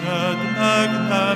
tested meg nem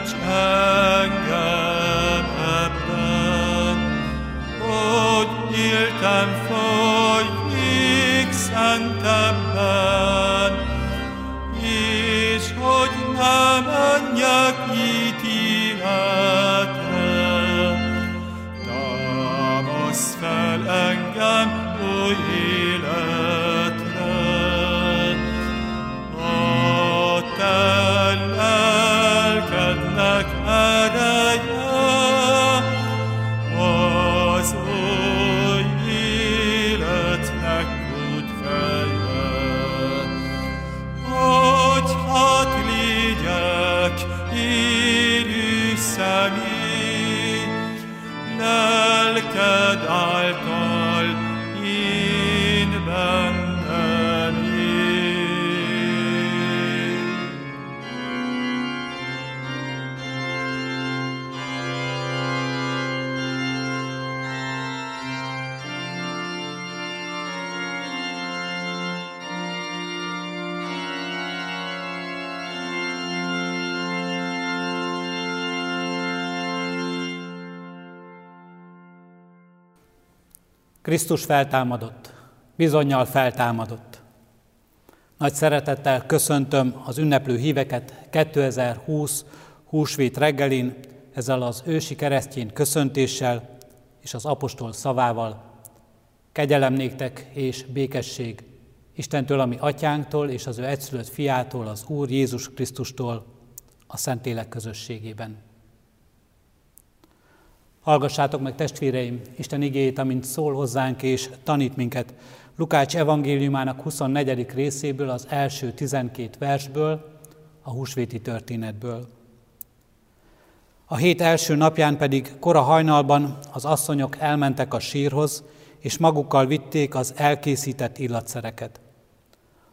segíts engem Krisztus feltámadott, bizonyal feltámadott. Nagy szeretettel köszöntöm az ünneplő híveket 2020 húsvét reggelin ezzel az ősi keresztény köszöntéssel és az apostol szavával. Kegyelem néktek és békesség Istentől, ami atyánktól és az ő egyszülött fiától, az Úr Jézus Krisztustól, a Szentlélek közösségében. Hallgassátok meg, testvéreim, Isten igéjét, amint szól hozzánk és tanít minket. Lukács evangéliumának 24. részéből, az első 12 versből, a húsvéti történetből. A hét első napján pedig kora hajnalban az asszonyok elmentek a sírhoz, és magukkal vitték az elkészített illatszereket.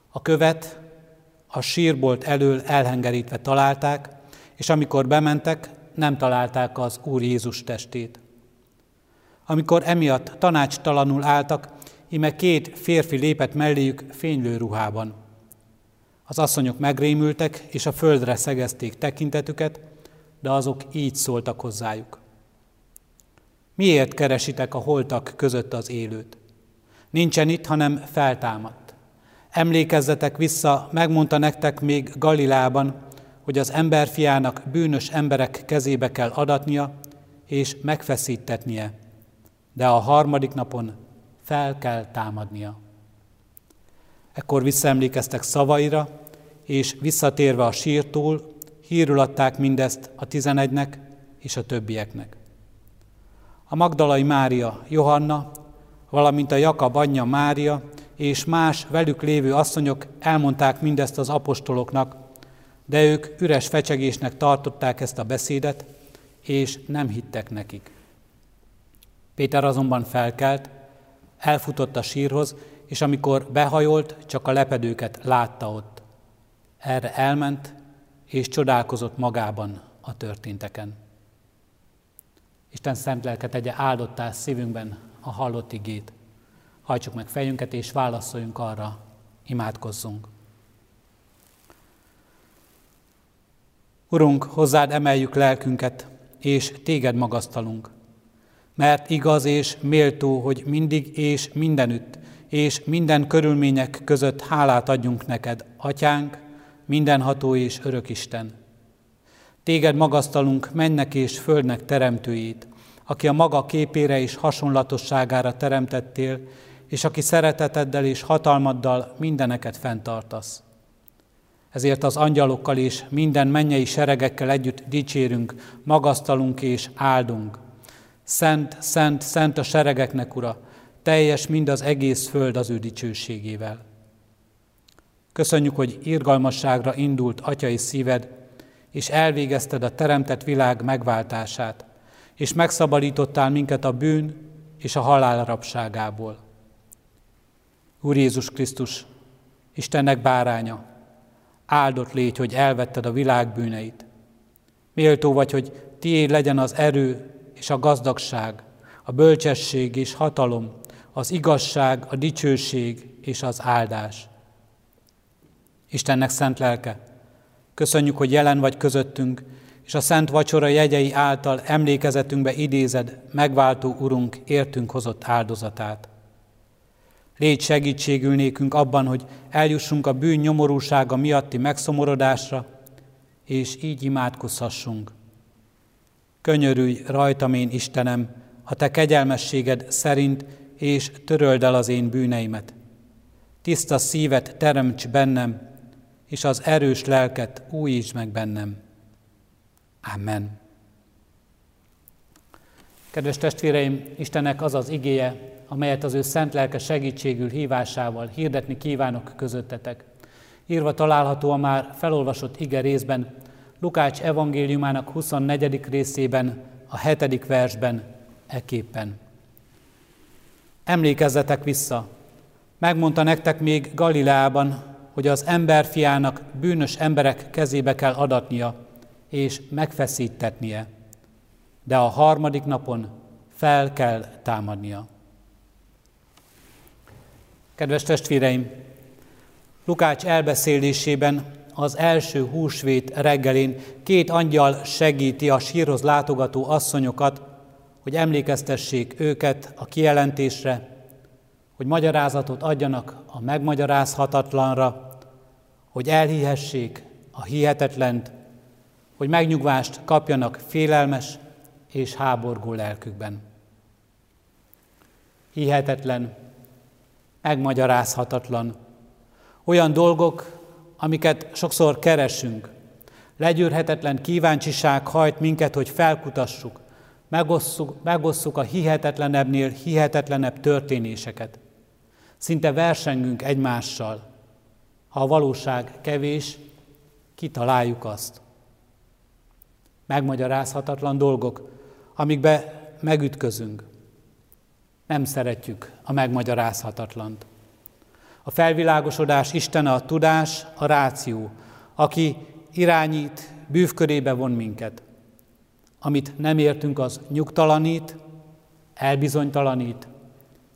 A követ a sírbolt elől elhengerítve találták, és amikor bementek, nem találták az Úr Jézus testét. Amikor emiatt tanácstalanul álltak, ime két férfi lépett melléjük fénylő ruhában. Az asszonyok megrémültek, és a földre szegezték tekintetüket, de azok így szóltak hozzájuk. Miért keresitek a holtak között az élőt? Nincsen itt, hanem feltámadt. Emlékezzetek vissza, megmondta nektek még Galilában, hogy az emberfiának bűnös emberek kezébe kell adatnia és megfeszítetnie, de a harmadik napon fel kell támadnia. Ekkor visszaemlékeztek szavaira, és visszatérve a sírtól, hírül adták mindezt a tizenegynek és a többieknek. A Magdalai Mária, Johanna, valamint a Jakab anyja Mária és más velük lévő asszonyok elmondták mindezt az apostoloknak, de ők üres fecsegésnek tartották ezt a beszédet, és nem hittek nekik. Péter azonban felkelt, elfutott a sírhoz, és amikor behajolt, csak a lepedőket látta ott. Erre elment, és csodálkozott magában a történteken. Isten szent lelket tegye áldottá szívünkben a hallott igét. Hajtsuk meg fejünket, és válaszoljunk arra, imádkozzunk. Urunk, hozzád emeljük lelkünket, és téged magasztalunk. Mert igaz és méltó, hogy mindig és mindenütt, és minden körülmények között hálát adjunk neked, Atyánk, mindenható és örök Isten. Téged magasztalunk mennek és földnek teremtőjét, aki a maga képére és hasonlatosságára teremtettél, és aki szereteteddel és hatalmaddal mindeneket fenntartasz. Ezért az angyalokkal és minden mennyei seregekkel együtt dicsérünk, magasztalunk és áldunk. Szent, szent, szent a seregeknek, Ura, teljes mind az egész föld az ő dicsőségével. Köszönjük, hogy irgalmasságra indult atyai szíved, és elvégezted a teremtett világ megváltását, és megszabadítottál minket a bűn és a halál rabságából. Úr Jézus Krisztus, Istennek báránya, áldott légy, hogy elvetted a világ bűneit. Méltó vagy, hogy tiéd legyen az erő és a gazdagság, a bölcsesség és hatalom, az igazság, a dicsőség és az áldás. Istennek szent lelke, köszönjük, hogy jelen vagy közöttünk, és a szent vacsora jegyei által emlékezetünkbe idézed megváltó Urunk értünk hozott áldozatát. Légy segítségül nékünk abban, hogy eljussunk a bűn nyomorúsága miatti megszomorodásra, és így imádkozhassunk. Könyörülj rajtam én, Istenem, a Te kegyelmességed szerint, és töröld el az én bűneimet. Tiszta szívet teremts bennem, és az erős lelket újítsd meg bennem. Amen. Kedves testvéreim, Istennek az az igéje, amelyet az ő szent lelke segítségül hívásával hirdetni kívánok közöttetek. Írva található a már felolvasott ige részben, Lukács evangéliumának 24. részében, a 7. versben, eképpen. Emlékezzetek vissza, megmondta nektek még Galileában, hogy az emberfiának bűnös emberek kezébe kell adatnia, és megfeszítetnie, de a harmadik napon fel kell támadnia. Kedves testvéreim, Lukács elbeszélésében az első húsvét reggelén két angyal segíti a sírhoz látogató asszonyokat, hogy emlékeztessék őket a kijelentésre, hogy magyarázatot adjanak a megmagyarázhatatlanra, hogy elhihessék a hihetetlent, hogy megnyugvást kapjanak félelmes és háborgó lelkükben. Hihetetlen, megmagyarázhatatlan. Olyan dolgok, amiket sokszor keresünk. Legyűrhetetlen kíváncsiság hajt minket, hogy felkutassuk, megosszuk, megosszuk a hihetetlenebbnél hihetetlenebb történéseket. Szinte versengünk egymással. Ha a valóság kevés, kitaláljuk azt. Megmagyarázhatatlan dolgok, amikbe megütközünk. Nem szeretjük a megmagyarázhatatlant. A felvilágosodás Istene a tudás, a ráció, aki irányít, bűvkörébe von minket. Amit nem értünk, az nyugtalanít, elbizonytalanít,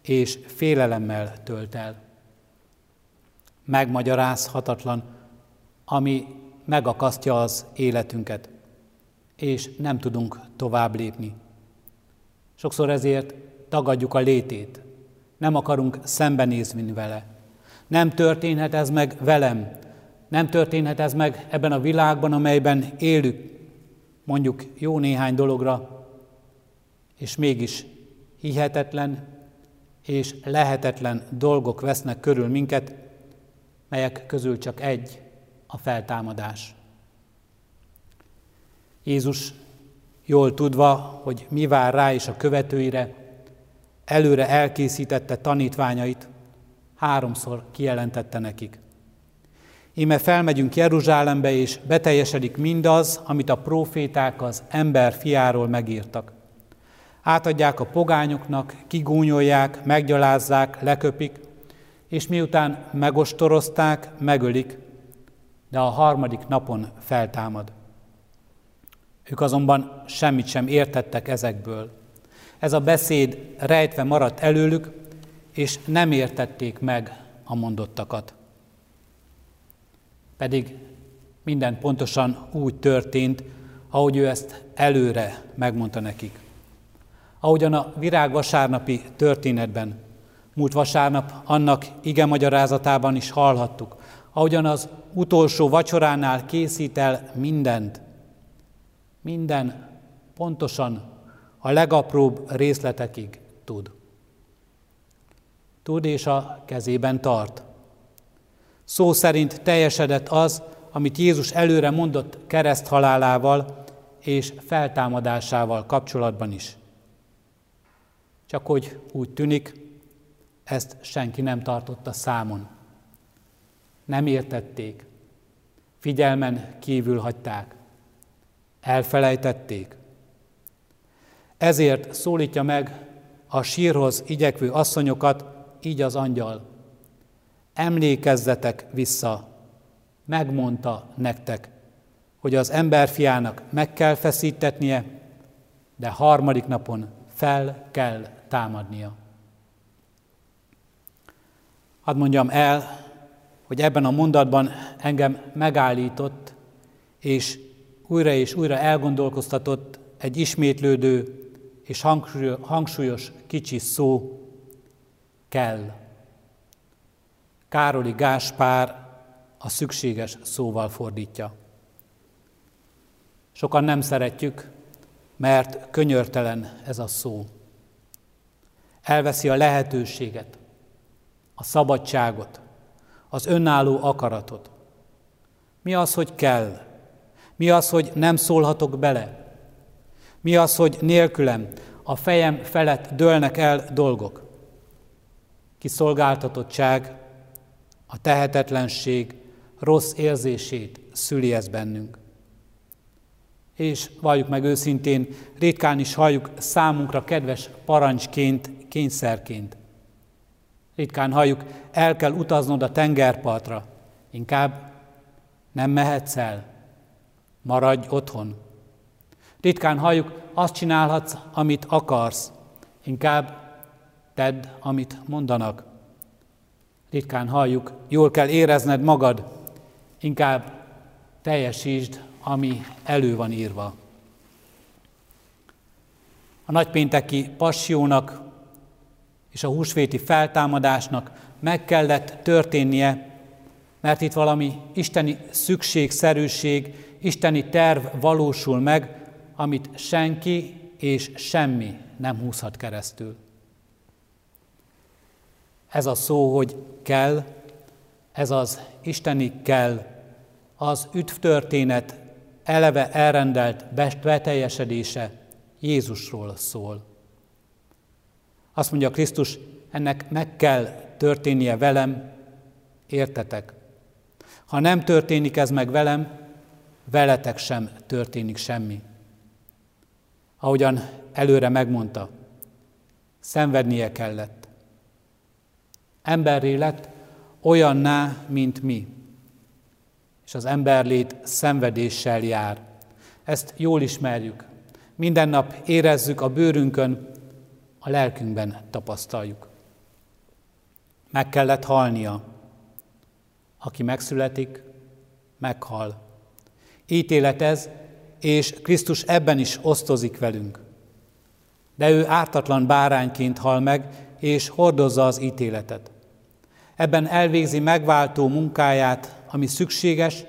és félelemmel tölt el. Megmagyarázhatatlan, ami megakasztja az életünket, és nem tudunk tovább lépni. Sokszor ezért tagadjuk a létét, nem akarunk szembenézni vele. Nem történhet ez meg velem, nem történhet ez meg ebben a világban, amelyben élünk, mondjuk jó néhány dologra, és mégis hihetetlen és lehetetlen dolgok vesznek körül minket, melyek közül csak egy a feltámadás. Jézus jól tudva, hogy mi vár rá és a követőire, előre elkészítette tanítványait, háromszor kijelentette nekik. Íme felmegyünk Jeruzsálembe, és beteljesedik mindaz, amit a proféták az ember fiáról megírtak. Átadják a pogányoknak, kigúnyolják, meggyalázzák, leköpik, és miután megostorozták, megölik, de a harmadik napon feltámad. Ők azonban semmit sem értettek ezekből. Ez a beszéd rejtve maradt előlük, és nem értették meg a mondottakat. Pedig minden pontosan úgy történt, ahogy ő ezt előre megmondta nekik. Ahogyan a virág vasárnapi történetben, múlt vasárnap annak ige magyarázatában is hallhattuk, ahogyan az utolsó vacsoránál készít el mindent, minden pontosan a legapróbb részletekig tud. Tud és a kezében tart. Szó szerint teljesedett az, amit Jézus előre mondott kereszt halálával és feltámadásával kapcsolatban is. Csak hogy úgy tűnik, ezt senki nem tartotta számon. Nem értették, figyelmen kívül hagyták, elfelejtették. Ezért szólítja meg a sírhoz igyekvő asszonyokat, így az angyal. Emlékezzetek vissza, megmondta nektek, hogy az emberfiának meg kell feszítetnie, de harmadik napon fel kell támadnia. Hadd mondjam el, hogy ebben a mondatban engem megállított, és újra és újra elgondolkoztatott egy ismétlődő és hangsúlyos kicsi szó, kell. Károli Gáspár a szükséges szóval fordítja. Sokan nem szeretjük, mert könyörtelen ez a szó. Elveszi a lehetőséget, a szabadságot, az önálló akaratot. Mi az, hogy kell? Mi az, hogy nem szólhatok bele? Mi az, hogy nélkülem a fejem felett dőlnek el dolgok? Kiszolgáltatottság, a tehetetlenség rossz érzését szüli ez bennünk. És valljuk meg őszintén, ritkán is halljuk számunkra kedves parancsként, kényszerként. Ritkán halljuk, el kell utaznod a tengerpartra, inkább nem mehetsz el, maradj otthon. Ritkán halljuk, azt csinálhatsz, amit akarsz, inkább tedd, amit mondanak. Ritkán halljuk, jól kell érezned magad, inkább teljesítsd, ami elő van írva. A nagypénteki passiónak és a húsvéti feltámadásnak meg kellett történnie, mert itt valami isteni szükségszerűség, isteni terv valósul meg, amit senki és semmi nem húzhat keresztül. Ez a szó, hogy kell, ez az isteni kell, az üdvtörténet eleve elrendelt beteljesedése Jézusról szól. Azt mondja Krisztus, ennek meg kell történnie velem, értetek. Ha nem történik ez meg velem, veletek sem történik semmi. Ahogyan előre megmondta, szenvednie kellett. Emberré lett olyanná, mint mi. És az emberlét szenvedéssel jár. Ezt jól ismerjük. Minden nap érezzük a bőrünkön, a lelkünkben tapasztaljuk. Meg kellett halnia. Aki megszületik, meghal. Ítélet ez, és Krisztus ebben is osztozik velünk. De ő ártatlan bárányként hal meg, és hordozza az ítéletet. Ebben elvégzi megváltó munkáját, ami szükséges,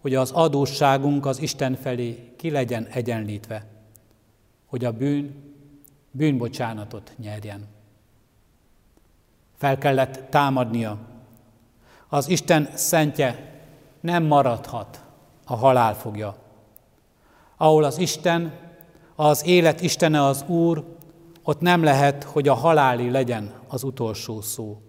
hogy az adósságunk az Isten felé ki legyen egyenlítve, hogy a bűn bűnbocsánatot nyerjen. Fel kellett támadnia. Az Isten szentje nem maradhat a halál fogja. Ahol az Isten, az élet Istene az Úr, ott nem lehet, hogy a haláli legyen az utolsó szó.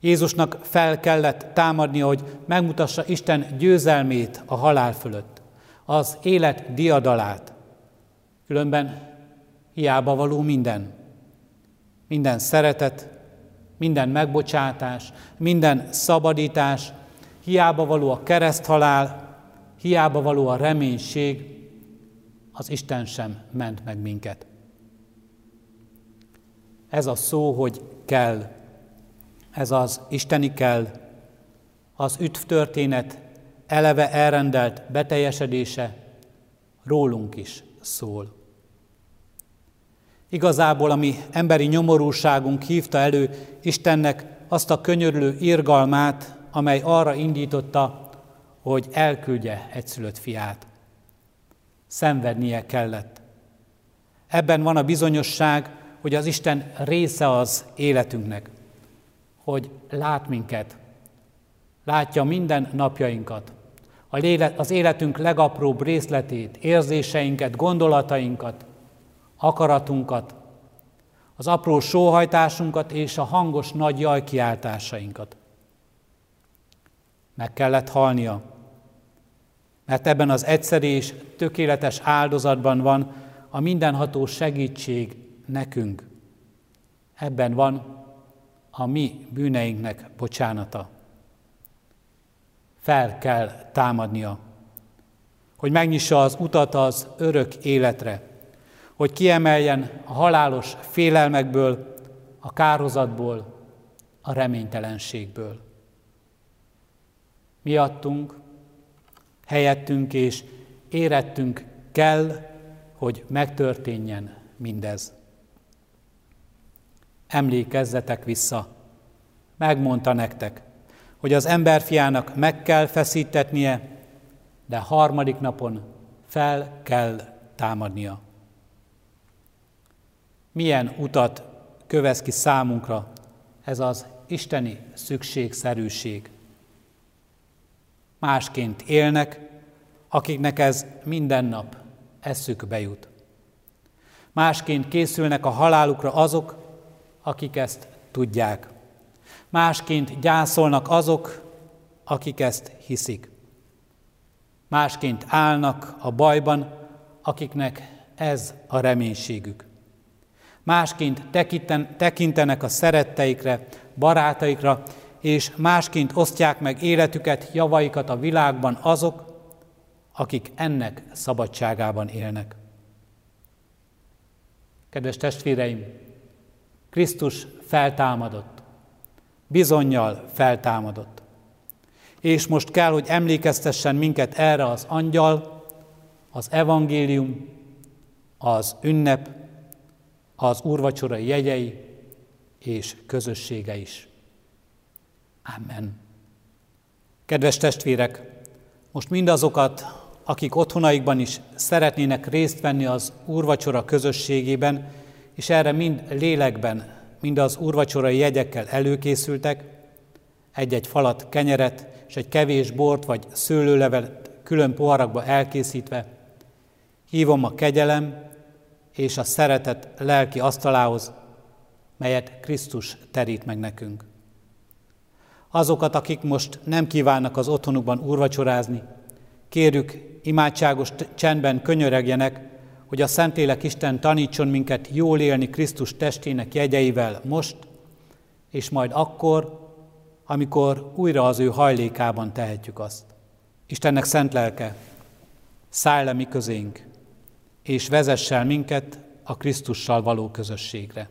Jézusnak fel kellett támadnia, hogy megmutassa Isten győzelmét a halál fölött, az élet diadalát. Különben hiába való minden. Minden szeretet, minden megbocsátás, minden szabadítás, hiába való a kereszthalál, hiába való a reménység, az Isten sem ment meg minket. Ez a szó, hogy kell, ez az isteni kell, az üdv történet eleve elrendelt beteljesedése rólunk is szól. Igazából a mi emberi nyomorúságunk hívta elő Istennek azt a könyörülő irgalmát, amely arra indította, hogy elküldje egyszülött fiát. Szenvednie kellett. Ebben van a bizonyosság, hogy az Isten része az életünknek, hogy lát minket, látja minden napjainkat, az életünk legapróbb részletét, érzéseinket, gondolatainkat, akaratunkat, az apró sóhajtásunkat és a hangos nagy jajkiáltásainkat. Meg kellett halnia, mert ebben az egyszerű és tökéletes áldozatban van a mindenható segítség nekünk. Ebben van a mi bűneinknek bocsánata. Fel kell támadnia, hogy megnyissa az utat az örök életre, hogy kiemeljen a halálos félelmekből, a kározatból, a reménytelenségből. Miattunk, helyettünk és érettünk kell, hogy megtörténjen mindez. Emlékezzetek vissza, megmondta nektek, hogy az emberfiának meg kell feszítetnie, de harmadik napon fel kell támadnia milyen utat kövez ki számunkra ez az isteni szükségszerűség. Másként élnek, akiknek ez minden nap eszükbe jut. Másként készülnek a halálukra azok, akik ezt tudják. Másként gyászolnak azok, akik ezt hiszik. Másként állnak a bajban, akiknek ez a reménységük másként tekintenek a szeretteikre, barátaikra, és másként osztják meg életüket, javaikat a világban azok, akik ennek szabadságában élnek. Kedves testvéreim, Krisztus feltámadott, bizonyal feltámadott. És most kell, hogy emlékeztessen minket erre az angyal, az evangélium, az ünnep, az úrvacsorai jegyei és közössége is. Amen. Kedves testvérek, most mindazokat, akik otthonaikban is szeretnének részt venni az úrvacsora közösségében, és erre mind lélekben, mind az úrvacsorai jegyekkel előkészültek, egy-egy falat kenyeret és egy kevés bort vagy szőlőlevelet külön poharakba elkészítve, hívom a kegyelem és a szeretet lelki asztalához, melyet Krisztus terít meg nekünk. Azokat, akik most nem kívánnak az otthonukban úrvacsorázni, kérjük imádságos csendben könyöregjenek, hogy a Szentlélek Isten tanítson minket jól élni Krisztus testének jegyeivel most, és majd akkor, amikor újra az ő hajlékában tehetjük azt. Istennek szent lelke, szállj le mi közénk, és vezess el minket a Krisztussal való közösségre.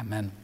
Amen.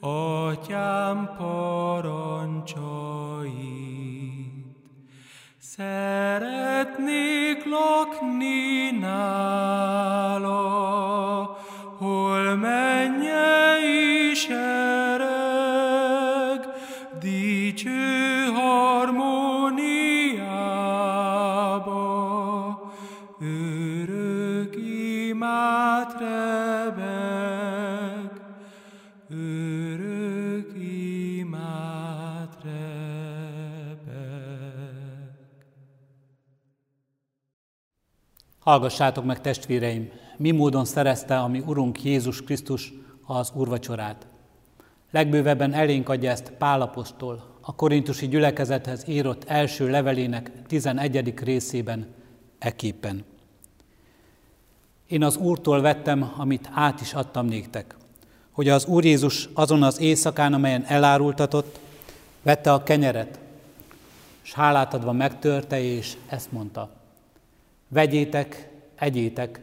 Atyám parancsait. Szeretnék lakni nálad, Hallgassátok meg, testvéreim, mi módon szerezte a mi Urunk Jézus Krisztus az úrvacsorát. Legbővebben elénk adja ezt Pálapostól, a korintusi gyülekezethez írott első levelének 11. részében, eképpen. Én az Úrtól vettem, amit át is adtam néktek, hogy az Úr Jézus azon az éjszakán, amelyen elárultatott, vette a kenyeret, és hálát adva megtörte, és ezt mondta – Vegyétek, egyétek,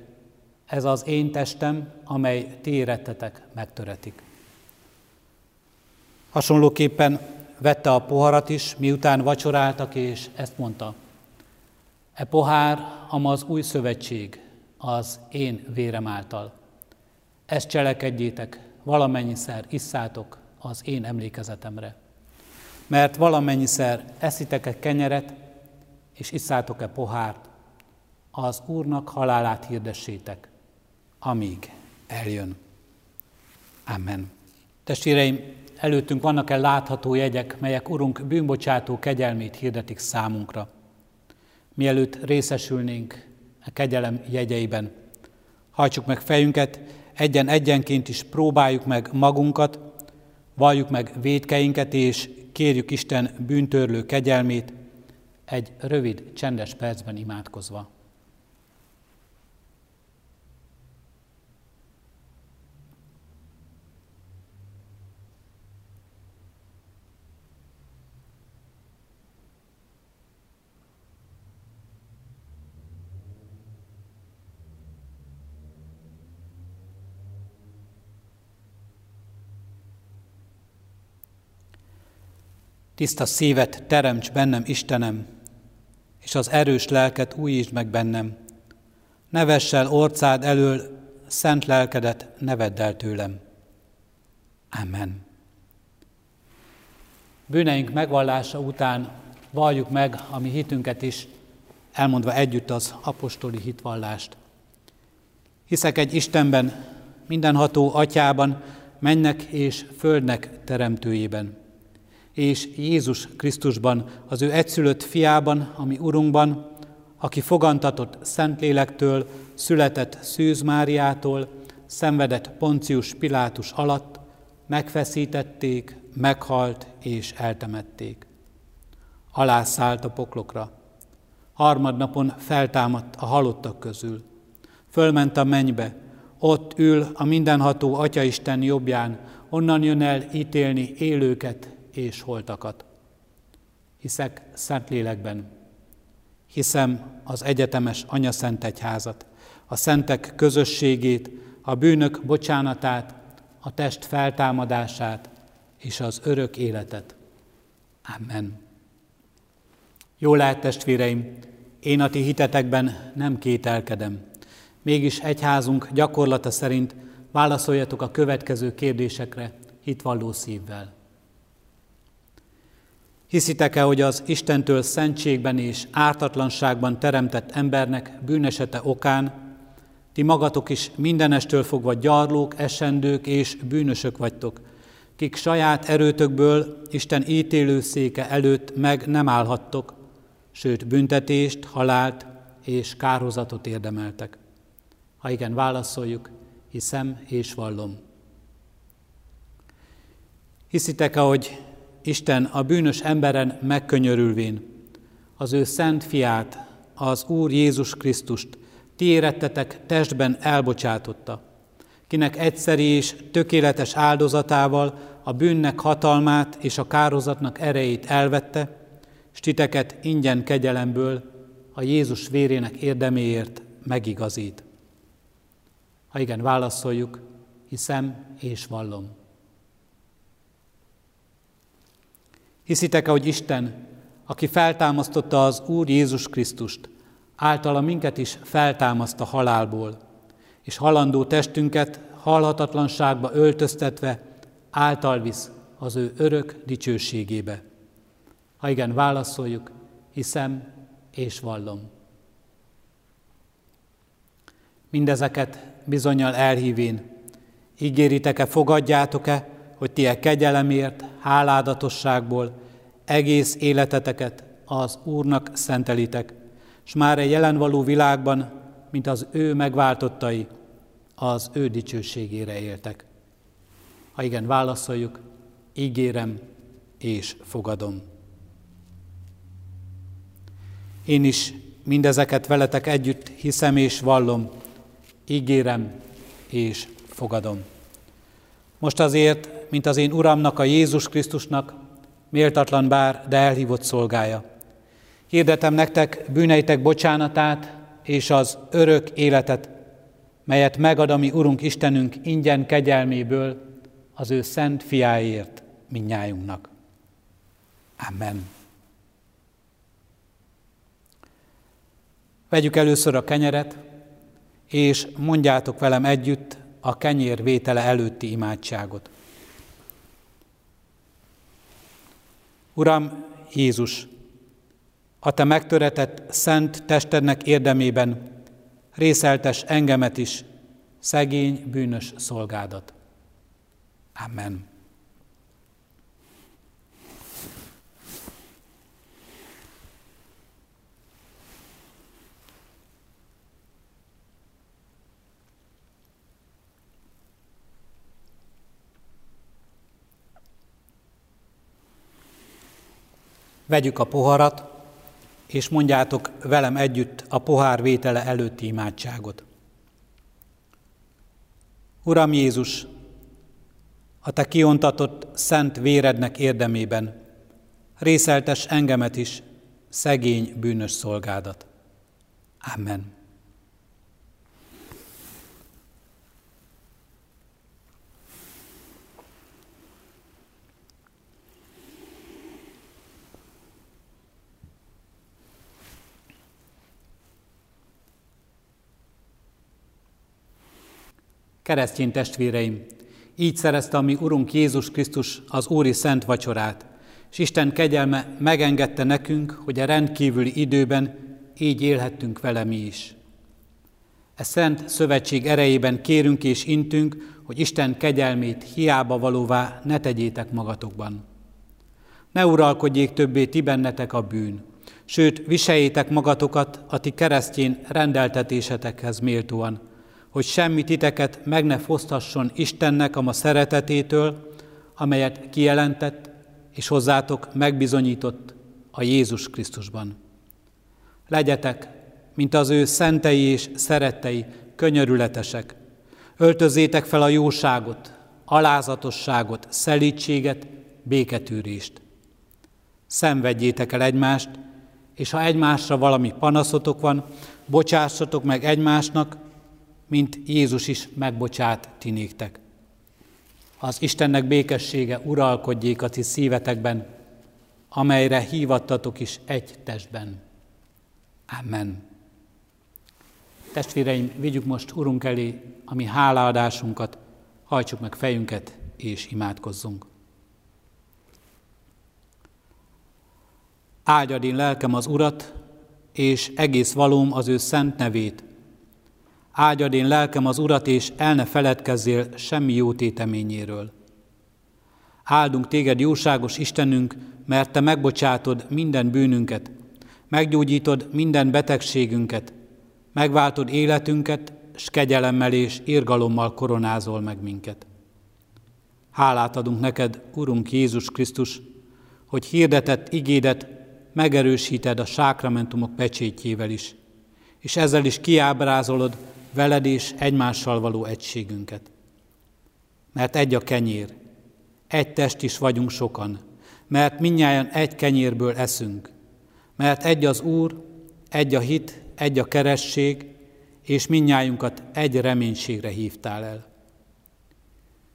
ez az én testem, amely ti érettetek megtöretik. Hasonlóképpen vette a poharat is, miután vacsoráltak, és ezt mondta. E pohár, ama az új szövetség, az én vérem által. Ezt cselekedjétek, valamennyiszer isszátok az én emlékezetemre. Mert valamennyiszer eszitek-e kenyeret, és isszátok-e pohárt, az Úrnak halálát hirdessétek, amíg eljön. Amen. Testvéreim, előttünk vannak-e látható jegyek, melyek Urunk bűnbocsátó kegyelmét hirdetik számunkra. Mielőtt részesülnénk a kegyelem jegyeiben, hajtsuk meg fejünket, egyen-egyenként is próbáljuk meg magunkat, valljuk meg védkeinket, és kérjük Isten bűntörlő kegyelmét egy rövid, csendes percben imádkozva. Tiszta szívet teremts bennem, Istenem, és az erős lelket újítsd meg bennem. Ne vessel orcád elől szent lelkedet, ne el tőlem. Amen. Bűneink megvallása után valljuk meg a mi hitünket is, elmondva együtt az apostoli hitvallást. Hiszek egy Istenben, mindenható atyában, mennek és földnek teremtőjében és Jézus Krisztusban, az ő egyszülött fiában, ami Urunkban, aki fogantatott Szentlélektől, született Szűz Máriától, szenvedett Poncius Pilátus alatt, megfeszítették, meghalt és eltemették. Alászállt a poklokra. Harmadnapon feltámadt a halottak közül. Fölment a mennybe, ott ül a mindenható Atyaisten jobbján, onnan jön el ítélni élőket és holtakat. Hiszek Szentlélekben, hiszem az egyetemes Anya Szent Egyházat, a szentek közösségét, a bűnök bocsánatát, a test feltámadását és az örök életet. Amen. Jó lehet, testvéreim, én a ti hitetekben nem kételkedem. Mégis egyházunk gyakorlata szerint válaszoljatok a következő kérdésekre hitvalló szívvel. Hiszitek-e, hogy az Istentől szentségben és ártatlanságban teremtett embernek bűnesete okán ti magatok is mindenestől fogva gyarlók, esendők és bűnösök vagytok, kik saját erőtökből Isten ítélőszéke előtt meg nem állhattok, sőt büntetést, halált és kárhozatot érdemeltek. Ha igen, válaszoljuk, hiszem és vallom. Hiszitek-e, hogy Isten a bűnös emberen megkönyörülvén az ő szent fiát, az Úr Jézus Krisztust ti érettetek testben elbocsátotta, kinek egyszeri és tökéletes áldozatával a bűnnek hatalmát és a kározatnak erejét elvette, s titeket ingyen kegyelemből a Jézus vérének érdeméért megigazít. Ha igen, válaszoljuk, hiszem és vallom. Hiszitek-e, hogy Isten, aki feltámasztotta az Úr Jézus Krisztust, általa minket is feltámaszt a halálból, és halandó testünket halhatatlanságba öltöztetve által visz az ő örök dicsőségébe. Ha igen, válaszoljuk, hiszem és vallom. Mindezeket bizonyal elhívén, ígéritek-e, fogadjátok-e, hogy ti e kegyelemért, háládatosságból egész életeteket az Úrnak szentelitek, s már egy jelen való világban, mint az ő megváltottai, az ő dicsőségére éltek. Ha igen, válaszoljuk, ígérem és fogadom. Én is mindezeket veletek együtt hiszem és vallom, ígérem és fogadom. Most azért, mint az én Uramnak, a Jézus Krisztusnak, méltatlan bár, de elhívott szolgája. Hirdetem nektek bűneitek bocsánatát és az örök életet, melyet megad a mi Urunk Istenünk ingyen kegyelméből az ő szent fiáért minnyájunknak. Amen. Vegyük először a kenyeret, és mondjátok velem együtt a kenyér vétele előtti imádságot. Uram Jézus, a Te megtöretett szent testednek érdemében részeltes engemet is, szegény, bűnös szolgádat. Amen. Vegyük a poharat, és mondjátok velem együtt a pohár vétele előtti imádságot. Uram Jézus, a Te kiontatott szent vérednek érdemében, részeltes engemet is, szegény bűnös szolgádat. Amen. Keresztény testvéreim, így szerezte a mi Urunk Jézus Krisztus az Úri Szent Vacsorát, és Isten kegyelme megengedte nekünk, hogy a rendkívüli időben így élhettünk vele mi is. E szent szövetség erejében kérünk és intünk, hogy Isten kegyelmét hiába valóvá ne tegyétek magatokban. Ne uralkodjék többé ti bennetek a bűn, sőt, viseljétek magatokat a ti keresztjén rendeltetésetekhez méltóan, hogy semmi titeket meg ne fosztasson Istennek a ma szeretetétől, amelyet kijelentett és hozzátok megbizonyított a Jézus Krisztusban. Legyetek, mint az ő szentei és szerettei, könyörületesek. Öltözétek fel a jóságot, alázatosságot, szelítséget, béketűrést. Szenvedjétek el egymást, és ha egymásra valami panaszotok van, bocsássatok meg egymásnak, mint Jézus is megbocsát ti néktek. Az Istennek békessége uralkodjék a ti szívetekben, amelyre hívattatok is egy testben. Amen. Testvéreim, vigyük most Urunk elé a mi hálaadásunkat, hajtsuk meg fejünket és imádkozzunk. Áldjad én lelkem az Urat, és egész valóm az ő szent nevét. Áldjad én lelkem az Urat, és el ne feledkezzél semmi jó téteményéről. Áldunk téged, jóságos Istenünk, mert te megbocsátod minden bűnünket, meggyógyítod minden betegségünket, megváltod életünket, s kegyelemmel és irgalommal koronázol meg minket. Hálát adunk neked, Urunk Jézus Krisztus, hogy hirdetett igédet megerősíted a sákramentumok pecsétjével is, és ezzel is kiábrázolod veled és egymással való egységünket. Mert egy a kenyér, egy test is vagyunk sokan, mert minnyáján egy kenyérből eszünk, mert egy az Úr, egy a hit, egy a keresség, és minnyájunkat egy reménységre hívtál el.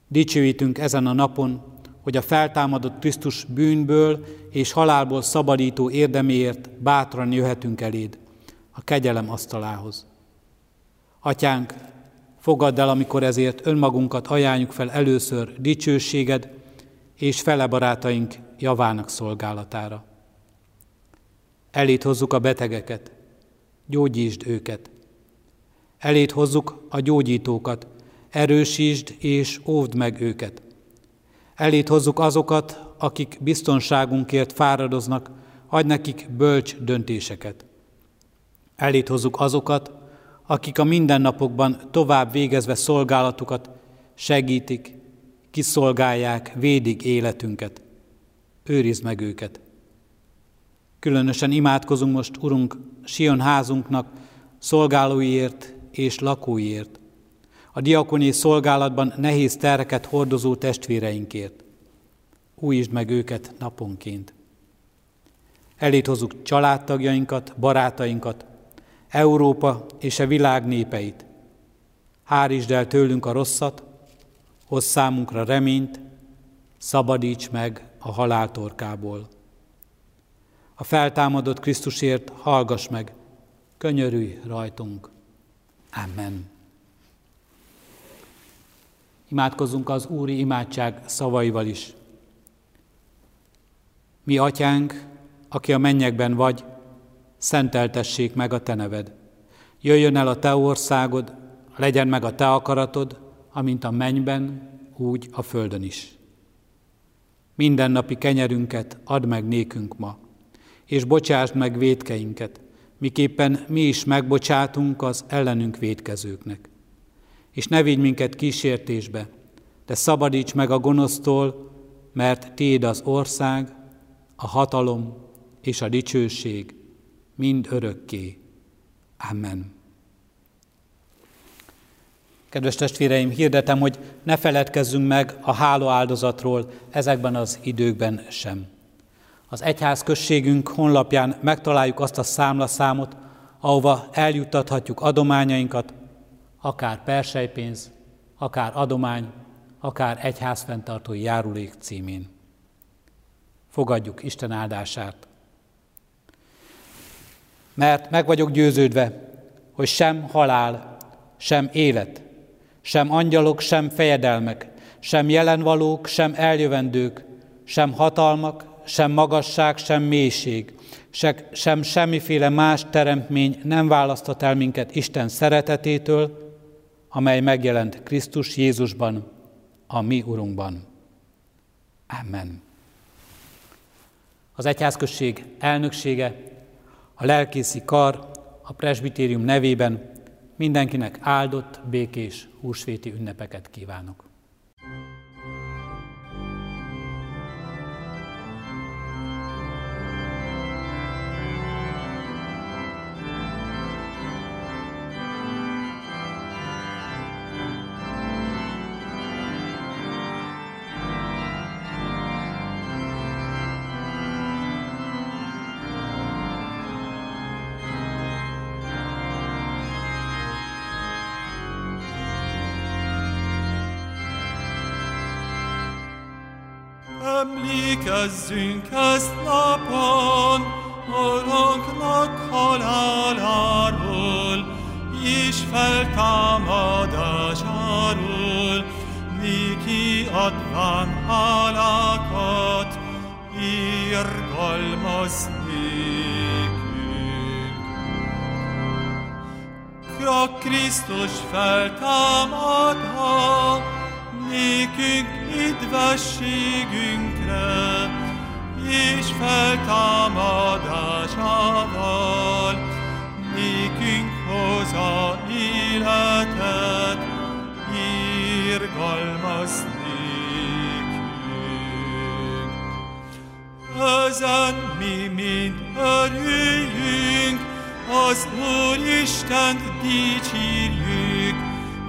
Dicsőítünk ezen a napon, hogy a feltámadott Krisztus bűnből és halálból szabadító érdeméért bátran jöhetünk eléd, a kegyelem asztalához. Atyánk, fogadd el, amikor ezért önmagunkat ajánljuk fel először dicsőséged és fele barátaink javának szolgálatára. Elét hozzuk a betegeket, gyógyítsd őket. Elét hozzuk a gyógyítókat, erősítsd és óvd meg őket. Elét hozzuk azokat, akik biztonságunkért fáradoznak, adj nekik bölcs döntéseket. Elét hozzuk azokat, akik a mindennapokban tovább végezve szolgálatukat segítik, kiszolgálják, védik életünket. Őrizd meg őket. Különösen imádkozunk most, Urunk, Sion házunknak, szolgálóiért és lakóiért, a diakoni szolgálatban nehéz tereket hordozó testvéreinkért. Újítsd meg őket naponként. Elét hozzuk családtagjainkat, barátainkat, Európa és a világ népeit. Hárítsd el tőlünk a rosszat, hozz számunkra reményt, szabadíts meg a haláltorkából. A feltámadott Krisztusért hallgass meg, könyörülj rajtunk. Amen. Imádkozzunk az Úri imádság szavaival is. Mi, Atyánk, aki a mennyekben vagy, szenteltessék meg a Te neved. Jöjjön el a Te országod, legyen meg a Te akaratod, amint a mennyben, úgy a földön is. Mindennapi kenyerünket add meg nékünk ma, és bocsásd meg védkeinket, miképpen mi is megbocsátunk az ellenünk védkezőknek és ne vigy minket kísértésbe, de szabadíts meg a gonosztól, mert Téd az ország, a hatalom és a dicsőség mind örökké. Amen. Kedves testvéreim, hirdetem, hogy ne feledkezzünk meg a háló áldozatról ezekben az időkben sem. Az egyház községünk honlapján megtaláljuk azt a számlaszámot, ahova eljuttathatjuk adományainkat, akár persejpénz, akár adomány, akár egyházfenntartói járulék címén. Fogadjuk Isten áldását. Mert meg vagyok győződve, hogy sem halál, sem élet, sem angyalok, sem fejedelmek, sem jelenvalók, sem eljövendők, sem hatalmak, sem magasság, sem mélység, sem semmiféle más teremtmény nem választott el minket Isten szeretetétől, amely megjelent Krisztus Jézusban, a mi Urunkban. Amen. Az egyházközség elnöksége, a lelkészi kar, a presbitérium nevében mindenkinek áldott, békés húsvéti ünnepeket kívánok. Haláláról, és feltámadásáról, néki adván hálákat, írga irgalmaz nékünk. A Krisztus feltámadha, nékünk idvességünkre, és feltámadásával hozza életet, irgalmaz nékünk. Ezen mi mind örüljünk, az Úr Istent dicsírjük,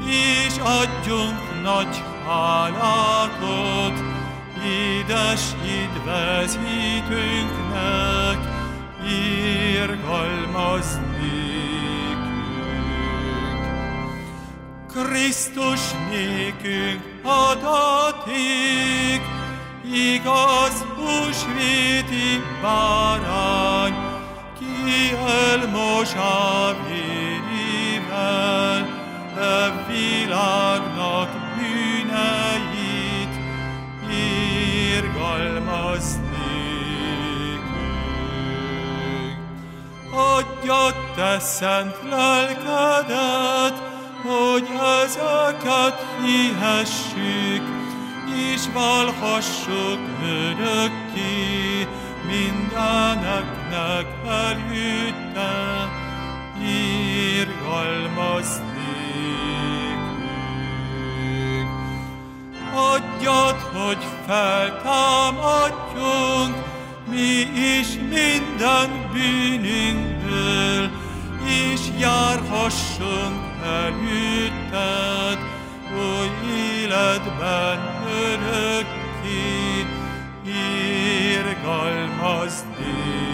és adjunk nagy hálátot, édes hídvezítőnknek, irgalmaz Krisztus nékünk adaték, igaz húsvéti bárány, ki elmosá vérével, e világnak bűneit, irgalmaz nékünk. Adja te szent lelkedet, hogy ezeket hihessük, és valhassuk örökké mindeneknek előtte, irgalmaz nékünk. Adjad, hogy feltámadjunk, mi is minden bűnünkből, és járhassunk előtted, oly életben örökké, irgalmaz nékünk.